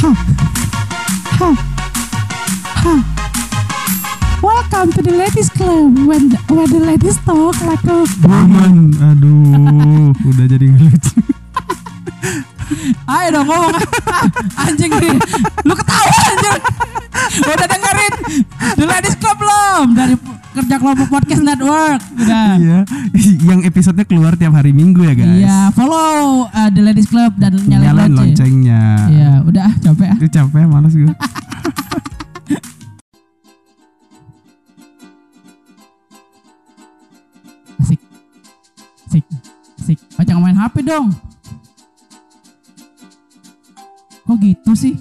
Welcome to the ladies club. When the, where the ladies talk like a Woman, aduh, udah jadi nggak lucu. Ayo dong ngomong. Anjing nih. Lu ketawa anjing Udah dengerin. The Ladies Club belum? Dari kerja kelompok podcast network. Udah. Iya, yang episodenya keluar tiap hari Minggu ya guys. Iya follow uh, The Ladies Club Dan nyalain, Nyalain lonceng. loncengnya. Iya udah ah, capek ah. Itu capek, malas gue. Asik. Asik. Asik. Oh jangan main HP dong. Kok gitu sih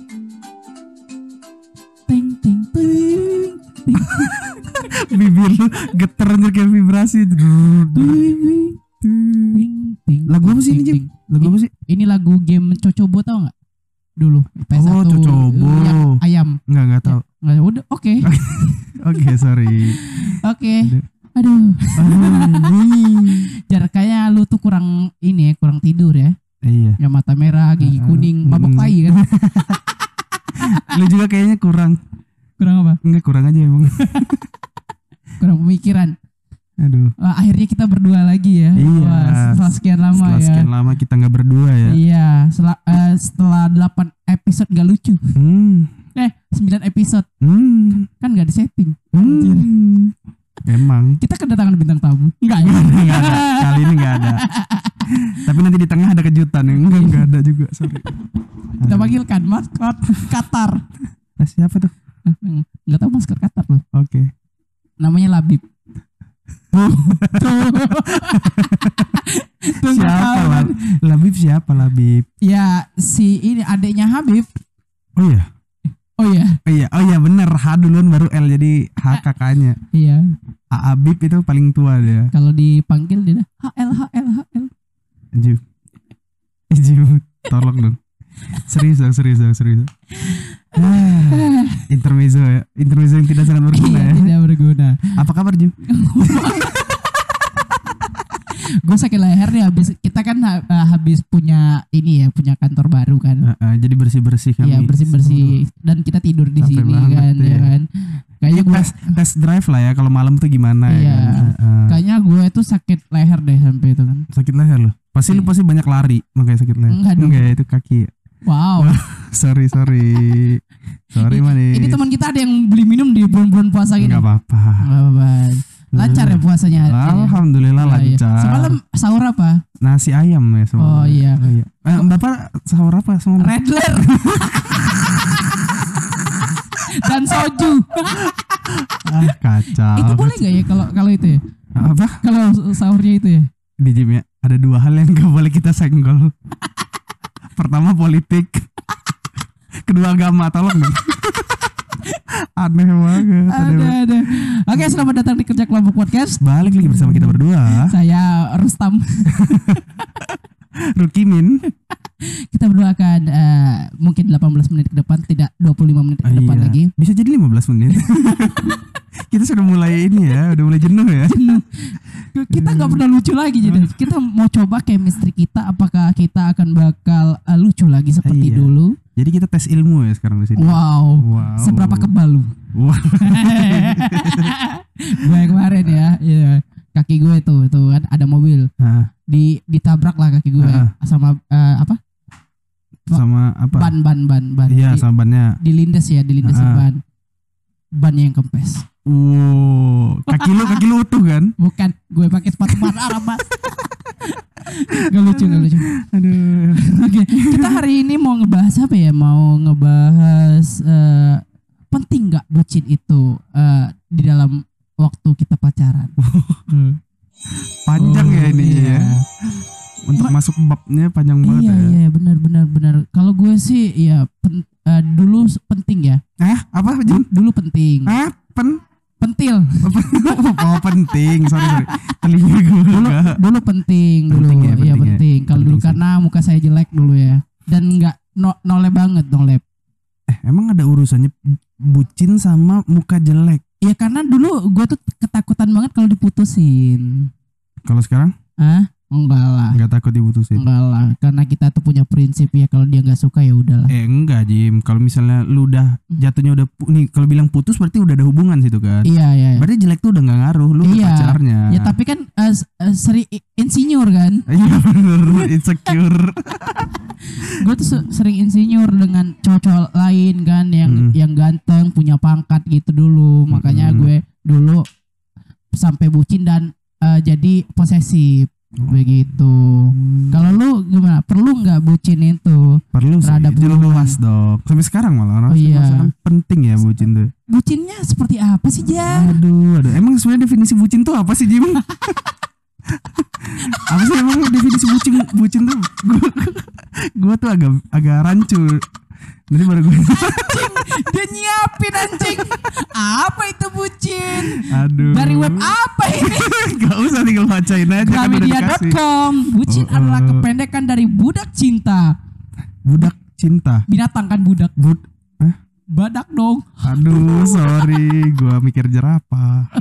Ting ting Bibir lu geter anjir kayak vibrasi. Lagu apa sih ini, Jim? Lagu apa sih? Ini lagu game Cocobo tau nggak? Dulu PS1 Oh, Cocobo. yang ayam. Enggak, enggak tahu. Nggak, udah oke. Oke, sorry. Oke. Aduh. Aduh. Aduh. Jar kayaknya lu tuh kurang ini ya, kurang tidur ya. Iya. Ya mata merah, gigi kuning, mabok tai kan. Lu juga kayaknya kurang. Kurang apa? Enggak kurang aja emang. Kurang pemikiran. Aduh. Wah, akhirnya kita berdua lagi ya. Iya. Wah, setelah sekian lama Setelah ya. sekian lama kita nggak berdua ya. Iya, setelah eh, setelah 8 episode gak lucu. Hmm. Eh, 9 episode Hmm. kan gak ada setting. Hmm. Emang. Kita kedatangan bintang tamu. Enggak ya? Nggak ada. Kali ini nggak ada. Tapi nanti di tengah ada kejutan enggak nggak ada juga. Sorry. Kita panggilkan maskot Qatar. Eh, siapa tuh? Enggak tahu maskot Qatar loh. Oke. Namanya Labib. Tuh. Siapa kan. Labib siapa Labib? Ya si ini adiknya Habib. Oh iya. Oh iya, Oh iya, oh iya bener H duluan baru L jadi H kakaknya. iya. A Abib itu paling tua dia. Kalau dipanggil dia HL HL HL. Jim. Jim, tolong dong. Serius dong, serius dong, serius. intermezzo ya, intermezzo yang tidak sangat berguna Iya, ya. tidak berguna. Apa kabar Jim? Gue sakit leher nih habis kita kan eh, habis punya ini ya, punya kantor baru kan. Ah, ah, jadi bersih bersih kami. Iya bersih-bersih dan kita tidur di Capek sini kan, iya. ya kan. Kayaknya gue tes tes drive lah ya kalau malam tuh gimana Iya. ya kan? Ah. kayaknya gue tuh sakit leher deh sampai itu kan. sakit leher loh. Pasti lu Iya. pasti banyak lari makanya sakit leher. Enggak dong. Enggak, itu kaki. ya. Wow. Sorry, sorry. sorry manis. Ini teman kita ada yang beli minum di bulan-bulan puasa gini. Enggak apa-apa. Nggak apa-apa. Lancar ya puasanya. Alhamdulillah Iya, iya. lancar. Semalam sahur apa? Nasi ayam ya semua. Oh, iya. Eh, Bapak sahur apa semalam? Redler. Dan soju. Ah, kacau. itu boleh nggak ya kalau kalau itu ya? Apa? Kalau sahurnya itu ya? Di gym ya, ada dua hal yang gak boleh kita senggol. Pertama politik. Kedua agama, tolong dong. Aneh banget. aneh Ada banget. ada. Oke, selamat datang di kerja kelompok podcast. Balik lagi bersama kita berdua. Saya Rustam. Rukimin. Kita berdua akan eh, mungkin 18 menit ke depan, tidak 25 menit ke depan Iya. lagi. Bisa jadi 15 menit. Kita sudah mulai ini ya, udah mulai jenuh ya. Kita nggak pernah lucu lagi jadi kita mau coba chemistry kita apakah kita akan bakal eh, lucu lagi seperti Iya. dulu. Jadi kita tes ilmu ya sekarang di sini. Wow. Wow. Seberapa kebal lu? Wah, gue kemarin ya, iya. kaki gue tuh, tuh kan ada mobil di ditabrak lah kaki gue Ah. sama eh, apa sama apa? ban ban ban ban Iya, di, sama bannya. dilindes ya dilindes Ah. ban bannya yang kempes Wow, kaki lu kaki lu utuh kan? bukan gue pakai sepatu ban Arab mas gak lucu gak lucu Aduh. oke kita hari ini mau ngebahas apa ya mau ngebahas eh, penting nggak bucin itu eh, di dalam waktu kita pacaran Panjang ya Oh, ini iya. ya. Untuk Ma- masuk babnya panjang banget iya ya. iya benar benar benar kalau gue sih ya pen- eh, dulu penting ya Hah? Apa dulu penting Hah? Pen? pentil oh penting, sorry sorry. Telinga gue dulu dulu penting dulu Penting ya, iya penting ya. penting kalau dulu sih. karena muka saya jelek dulu ya dan nggak no, nolep banget nolep Eh, emang ada urusannya bucin sama muka jelek. ya karena dulu gue tuh ketakutan banget kalau diputusin Kalau sekarang? ah enggak lah. Nggak takut diputusin. Enggak lah. Karena kita tuh punya prinsip ya kalau dia nggak suka ya udahlah. Eh enggak Jim. Kalau misalnya lu udah jatuhnya udah nih kalau bilang putus berarti udah ada hubungan situ kan? Iya iya iya. berarti jelek tuh udah nggak ngaruh lu ke Iya. pacarnya. Ya tapi kan s- eh, seri insinyur kan? Iya bener. Insecure. Gue tuh se- sering insinyur dengan cowok-cowok lain kan? Yang Mm. yang ganteng punya pangkat gitu dulu. Makanya Mm. gue dulu sampai bucin dan eh, jadi posesif begitu. Kalau lu gimana? Perlu nggak bucin itu? Perlu sih. Terhadap hubungan. jelas dong sampai sekarang malah Oh, iya. penting ya bucin tuh. Bucinnya seperti apa sih ja? Aduh aduh. Emang sebenarnya definisi bucin tuh apa sih Jim? Apa sih emang definisi bucin bucin tuh? Gua, gua tuh agak agak rancu jadi baru gue dia nyiapin anjing! Apa itu bucin aduh. Dari web apa ini? Gak usah tinggal bacain aja kan Gramedia.com bucin Oh, adalah oh. kependekan dari budak cinta. Budak cinta. Binatang kan budak? Bud badak dong. Aduh sorry gua mikir jerapah.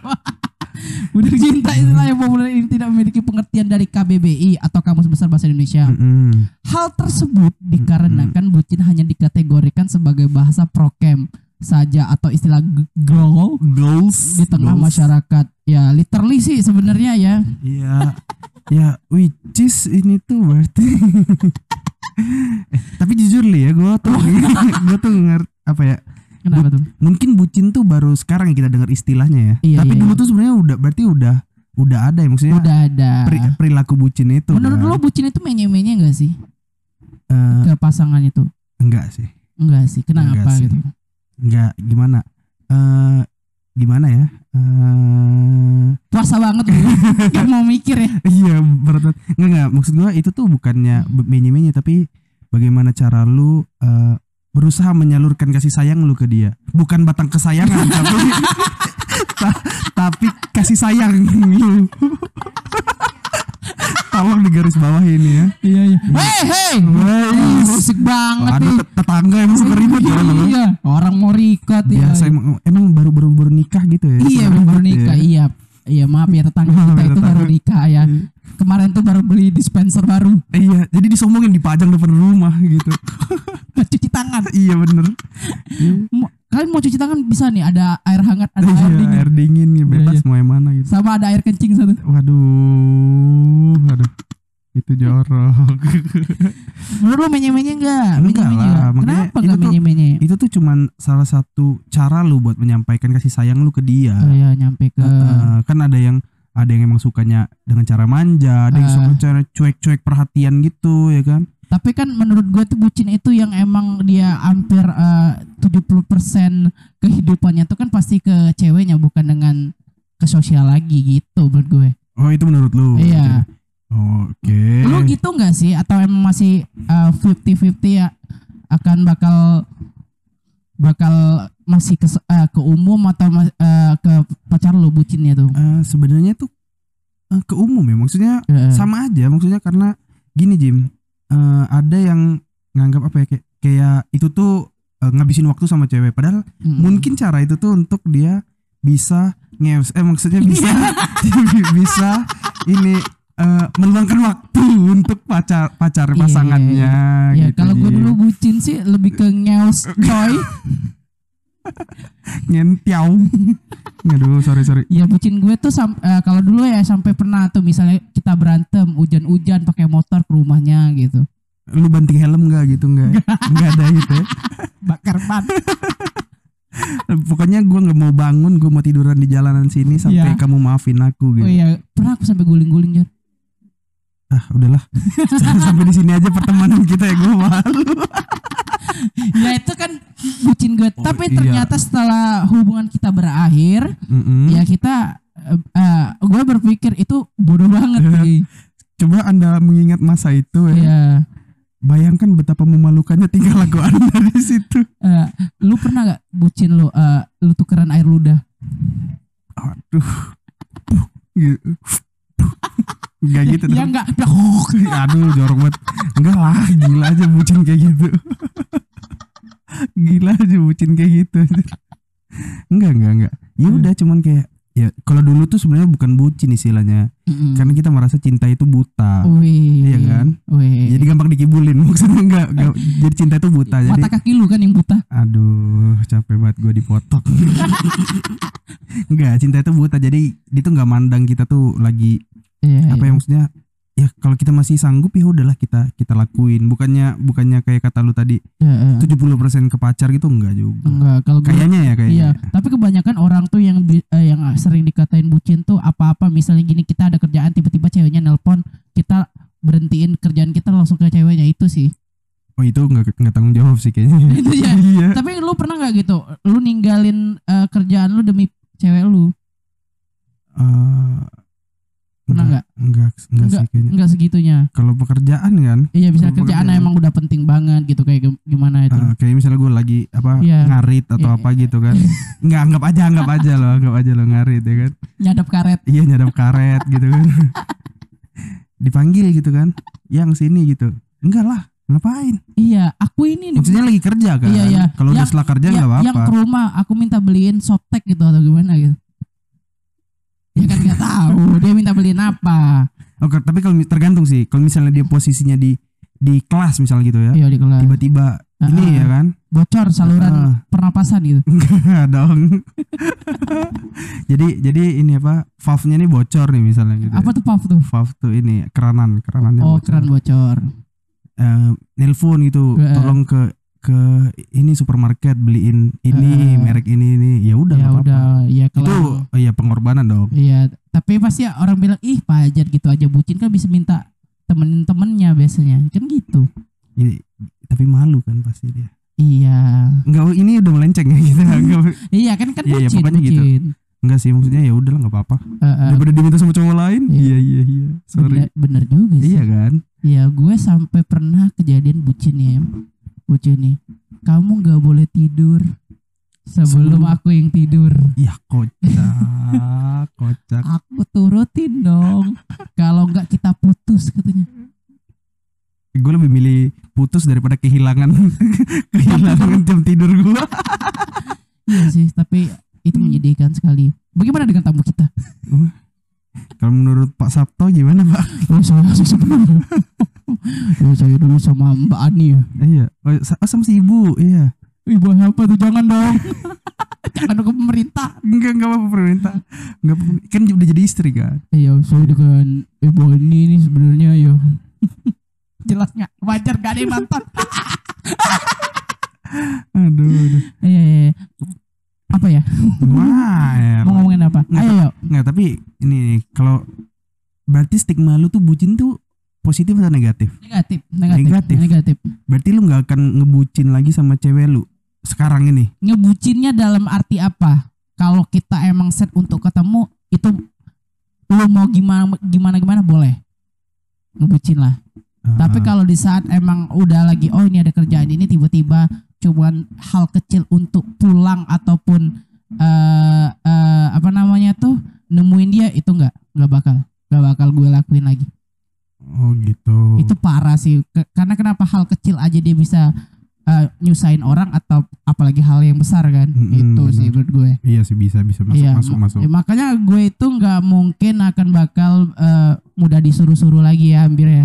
Budak cinta itulah yang populer ini tidak memiliki pengertian dari KBBI atau Kamus Besar Bahasa Indonesia. Mm-mm. hal tersebut dikarenakan bucin hanya dikategorikan sebagai bahasa prokem saja atau istilah g- gaul goals di tengah goals. masyarakat ya literally sih sebenarnya ya Iya, ya which is ini tuh berarti. eh, tapi jujur li ya, gue tuh gue tuh ngerti apa ya? kenapa tuh Mungkin bucin tuh baru sekarang kita dengar istilahnya ya. Iya, tapi iya, dulu iya. tuh sebenarnya udah berarti udah udah ada ya maksudnya udah ada peri- perilaku bucin itu. menurut kan. lo bucin itu menye-menye enggak sih Eh, ke pasangan itu enggak sih, enggak sih kenapa Enggak sih. gitu enggak gimana? Eh gimana ya? Eh puasa banget lu gak mau mikir ya iya berat banget. Enggak enggak maksud gua itu tuh bukannya menye-menye tapi bagaimana cara lu eh, berusaha menyalurkan kasih sayang lu ke dia. Bukan batang kesayangan tapi ta- tapi kasih sayang lu. Tolong digaris bawah ini ya. iya iya hei hei musik banget Aduh nih tet- tetangga emang suka ribut ya. iya orang mau record ya Biasa emang, emang baru baru baru nikah gitu ya. iya baru ribut nikah ya. iya iya maaf ya tetangga kita ya, itu baru nikah ya kemarin tuh baru beli dispenser baru Iya, jadi disombongin dipajang depan rumah gitu. cuci tangan iya bener. Iya. Kalian mau cuci tangan bisa nih ada air hangat ada air Iya, dingin air dingin nih bebas Iya, iya. mau yang mana gitu. sama ada air kencing satu Waduh, waduh. Itu jorok. menurut lo menye-menye enggak Enggak lah, kenapa itu enggak tuh- menye-menye itu tuh cuman salah satu cara lu buat menyampaikan kasih sayang lu ke dia. oh ya nyampe ke Heeh, kan ada yang ada yang emang sukanya dengan cara manja, ada yang suka cara cuek-cuek perhatian gitu ya kan. Tapi kan menurut gue tuh bucin itu yang emang dia hampir eh, 70% kehidupannya tuh kan pasti ke ceweknya bukan dengan ke sosial lagi gitu menurut gue. Oh, itu menurut lu. Iya. Oke. Lu gitu nggak sih atau emang masih eh, 50-50 ya akan bakal bakal masih ke eh, ke umum atau eh, ke pacar lu bucinnya tuh? Eh, sebenarnya tuh eh, ke umum ya maksudnya Eh, sama aja maksudnya karena gini Jim eh, ada yang nganggap apa ya kayak, kayak itu tuh eh, ngabisin waktu sama cewek padahal mm. mungkin cara itu tuh untuk dia bisa ngeus eh maksudnya bisa bisa ini eh, meluangkan waktu untuk pacar pacar Iya, pasangannya Ya gitu, kalau gue Jim. dulu bucin sih lebih ke ngeos coy. ngentiau aduh sorry sorry. Ya bucin gue tuh sam- eh, kalau dulu ya sampai pernah tuh misalnya kita berantem hujan-hujan pakai motor ke rumahnya gitu. lu banting helm nggak gitu? Nggak. Nggak. Ada gitu ya. Bakar ban. pokoknya gua nggak mau bangun gua mau tiduran di jalanan sini sampai Iya. kamu maafin aku gitu. Oh iya, pernah aku sampai guling-guling ah udahlah. Sampai di sini aja pertemanan kita ya gue malu ya itu kan bucin gue. Oh, Tapi iya. ternyata setelah hubungan kita berakhir, Mm-mm. ya kita eh, gue berpikir itu bodoh banget sih. coba anda mengingat masa itu ya Iya. bayangkan betapa memalukannya tingkah laku anda di situ Eh, lu pernah gak bucin lu eh, lu tukeran air ludah? aduh gitu. Enggak gitu Ya dong. enggak. Aduh jorok banget Enggak lah gila aja bucin kayak gitu Gila aja bucin kayak gitu Enggak enggak enggak Ya udah cuman kayak Ya kalau dulu tuh sebenarnya bukan bucin istilahnya Mm-mm. karena kita merasa cinta itu buta Wih. Iya kan? Wih. jadi gampang dikibulin maksudnya enggak, enggak jadi cinta itu buta jadi mata kaki lu kan yang buta. aduh capek banget gue dipotong enggak cinta itu buta jadi dia tuh nggak mandang kita tuh lagi Iya. apa iya. ya maksudnya ya kalau kita masih sanggup ya udahlah kita kita lakuin bukannya bukannya kayak kata lu tadi Iya, iya. 70% ke pacar gitu enggak juga Enggak, kalau kayaknya ya kayaknya Iya, tapi kebanyakan orang tuh yang eh, yang sering dikatain bucin tuh apa-apa misalnya gini kita ada kerjaan tiba-tiba ceweknya nelpon, kita berhentiin kerjaan kita langsung ke ceweknya itu sih. oh itu enggak enggak tanggung jawab sih kayaknya Itu ya. iya Tapi lu pernah nggak gitu? Lu ninggalin eh, kerjaan lu demi cewek lu? Eh, Pernah nggak? enggak enggak sih kayaknya Enggak segitunya. kalau pekerjaan kan Iya, bisa kerjaan pekerjaan. emang udah penting banget gitu kayak gim- gimana itu. eh, kayak misalnya gue lagi apa Iya. ngarit atau Iya. apa gitu kan enggak anggap aja anggap aja loh anggap aja lo ngarit ya kan Nyadap karet. iya nyadap karet gitu kan dipanggil gitu kan yang sini gitu enggak lah ngapain Iya, aku ini nih. maksudnya lagi kerja kan Iya, iya. kalau udah Yang- setelah kerja Ya, nggak yang apa-apa ke rumah aku minta beliin softtek gitu atau gimana gitu. Ya nggak tahu dia minta beliin apa. Oke, tapi kalau tergantung sih. Kalau misalnya dia posisinya di di kelas misalnya gitu ya. Iya di kelas. Tiba-tiba Ah, ini ya kan? Bocor saluran Ah. pernapasan gitu. Enggak dong. jadi jadi ini apa? Valve-nya ini bocor nih misalnya gitu. Apa tuh puff tuh? Valve tuh ini keranan, keranannya Oh, bocor. keran bocor. Eh, nelpon gitu, Eh. tolong ke ke ini supermarket beliin ini Eh. merek ini ini. Ya udah ya udah, ya Itu oh, iya pengorbanan dong. Iya, tapi pasti ya orang bilang ih pajar gitu aja bucin kan bisa minta temenin temennya biasanya kan gitu. Ini- tapi malu kan pasti dia. Iya, Enggak, ini udah melenceng ya kita. Enggak, iya kan kan Iya, iya, bucin, pokoknya gitu. bucin. enggak sih maksudnya ya udahlah nggak apa-apa. Eh, eh, daripada diminta sama cowok lain Iya. iya iya iya sorry bener, bener juga sih. iya kan Iya, gue sampai pernah kejadian bucin ya. Bucin nih. Kamu nggak boleh tidur sebelum Sebelum- aku yang tidur. iya kocak kocak Aku turutin dong. Kalau nggak kita putus katanya. gue lebih milih putus daripada kehilangan kehilangan jam tidur gue Iya sih, tapi itu menyedihkan sekali. Bagaimana dengan tamu kita? Kalau menurut Pak Sabto gimana Pak Oh, saya sih sebenarnya. oh, saya dulu sama Mbak Ani ya. iya oh, oh, sama si ibu iya Ibu apa tuh jangan dong. jangan ke pemerintah. enggak enggak apa pemerintah enggak kan udah jadi istri kan Iya, saya dengan Ibu Ani ini sebenarnya ya. Jelas nggak? Wajar gak ada yang nonton. aduh aduh Iya, iya, iya. Apa ya? wah ya. Mau ngomongin apa? Nggak, Ayo, yuk. nggak tapi ini kalau berarti stigma lu tuh bucin tuh positif atau negatif Negatif, negatif, Negatif. negatif. Berarti lu nggak akan ngebucin lagi sama cewek lu sekarang ini. Ngebucinnya dalam arti apa? Kalau kita emang set untuk ketemu itu lu mau gimana gimana gimana boleh ngebucin lah. Tapi Ah, kalau di saat emang udah lagi oh ini ada kerjaan ini tiba-tiba cuman hal kecil untuk pulang ataupun eh eh, apa namanya tuh nemuin dia itu nggak nggak bakal nggak bakal gue lakuin lagi. oh gitu. Itu parah sih Ke- karena kenapa hal kecil aja dia bisa eh, nyusahin orang atau apalagi hal yang besar kan Mm-mm, itu sih menurut gue. Iya sih bisa bisa masuk Iya, masuk ma- masuk. ya, makanya gue itu nggak mungkin akan bakal eh, mudah disuruh-suruh lagi ya hampir ya.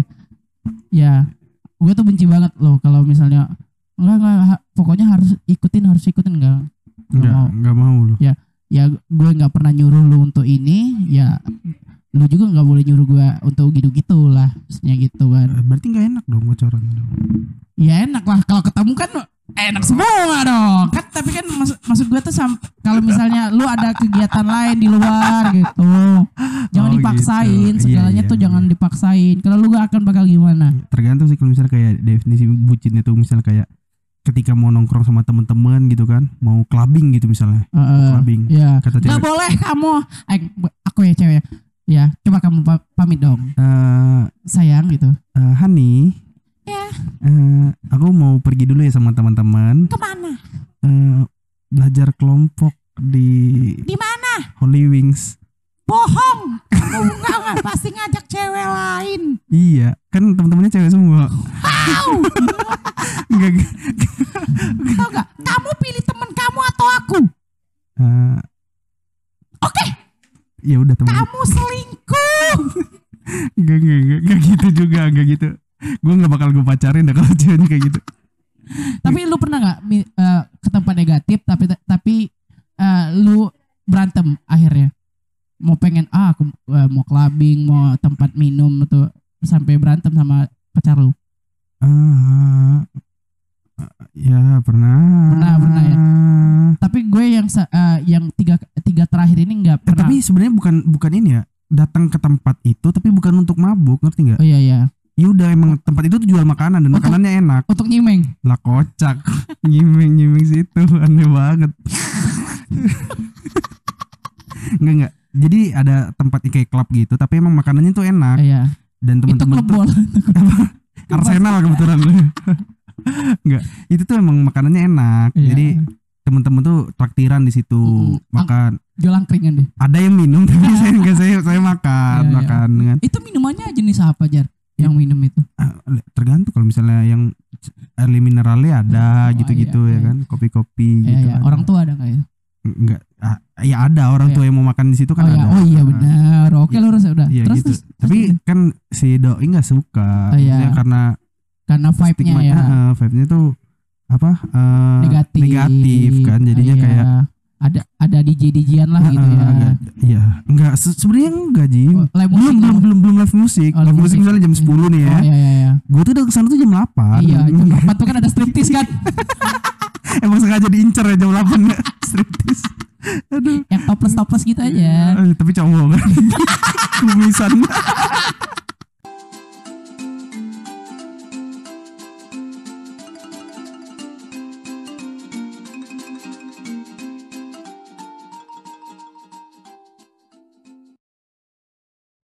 Ya, gue tuh benci banget loh kalau misalnya enggak enggak ha- pokoknya harus ikutin harus ikutin enggak. Enggak mau. enggak mau lu. Ya gue nggak pernah nyuruh lu untuk ini, ya lu juga nggak boleh nyuruh gue untuk gitu-gitu lah, maksudnya gitu kan. Eh, Berarti nggak enak dong bocoran dong. Ya enak lah kalau ketemu kan enak semua dong. Kan tapi kan maksud maksud gue tuh kalau misalnya lu ada kegiatan lain di luar gitu. Jangan Oh, dipaksain, gitu. segalanya Iya, tuh iya, jangan dipaksain. Kalau lu gak akan bakal gimana? Tergantung sih kalau misalnya kayak definisi bucinnya tuh misalnya kayak ketika mau nongkrong sama teman-teman gitu kan, mau clubbing gitu misalnya. Heeh. clubbing. ya. Kata Gak cewek. boleh kamu. Eh, aku ya cewek. ya. Ya, coba kamu pa- pamit dong. Eh Sayang gitu. eh, Hani. Ya. eh, aku mau pergi dulu ya sama teman-teman. Ke mana? Eh, belajar kelompok di Di mana? Holy Wings. Bohong. Kamu enggak, enggak pasti ngajak cewek lain. Iya, kan teman-temannya cewek semua. Tahu? Enggak. enggak. Tahu gak? Kamu pilih temen kamu atau aku? Eh, Oke, ya udah teman. kamu selingkuh. Enggak, enggak, enggak, enggak gitu juga, enggak gitu. Gue nggak bakal gue pacarin dah kalau ceweknya kayak gitu. tapi lu pernah nggak mi- eh, ke tempat negatif tapi tapi eh, lu berantem akhirnya? Mau pengen ah aku eh, mau clubbing, mau tempat minum atau sampai berantem sama pacar lu. Ah, ya pernah. Pernah, pernah ya. Tapi gue yang eh, yang tiga tiga terakhir ini nggak Eh, pernah. tapi sebenarnya bukan bukan ini ya. Datang ke tempat itu tapi bukan untuk mabuk, ngerti nggak? oh iya iya. Ya udah emang tempat itu tuh jual makanan dan Untuk- makanannya enak. Untuk nyimeng. Lah kocak. nyimeng nyimeng situ aneh banget. enggak enggak. Jadi ada tempat kayak klub gitu tapi emang makanannya tuh enak Iya. dan Itu teman-teman tuh bola. Arsenal kebetulan. Enggak, itu tuh emang makanannya enak. Iya. Jadi temen-temen tuh traktiran di situ Mm-mm. makan. Jual angkringan deh. Ada yang minum tapi saya enggak saya saya makan Iya, iya. makan dengan Itu minumannya jenis apa jar? Yang minum itu? Ah, tergantung kalau misalnya yang early mineralnya ada Oh, gitu-gitu iya, ya iya. kan kopi-kopi Iya, gitu iya. kan. Orang tua ada nggak ya? enggak ah, ya ada orang Iya. tua yang mau makan di situ kan oh, iya. ada. oh iya benar. Oke Iya. lurus udah. Iya terus, gitu. terus, terus Tapi gitu. kan si doi nggak suka. Oh, iya. Karena karena vibe-nya ya eh, vibe-nya tuh apa? eh, negatif. negatif kan. Jadinya Iya. kayak ada ada DJ DJan lah gitu eh, ya. agak- Iya, enggak se- sebenarnya enggak Ji. Oh, belum belum live- belum belum live musik. Oh, live musik misalnya jam 10 nih ya. Oh iya iya iya. Gue tuh udah ke sana tuh jam 8 Iya, jam 8 tuh kan ada striptease kan. Emang sengaja diincar ya jam 8 aja. Eh, tapi cowok kan. Kumisan.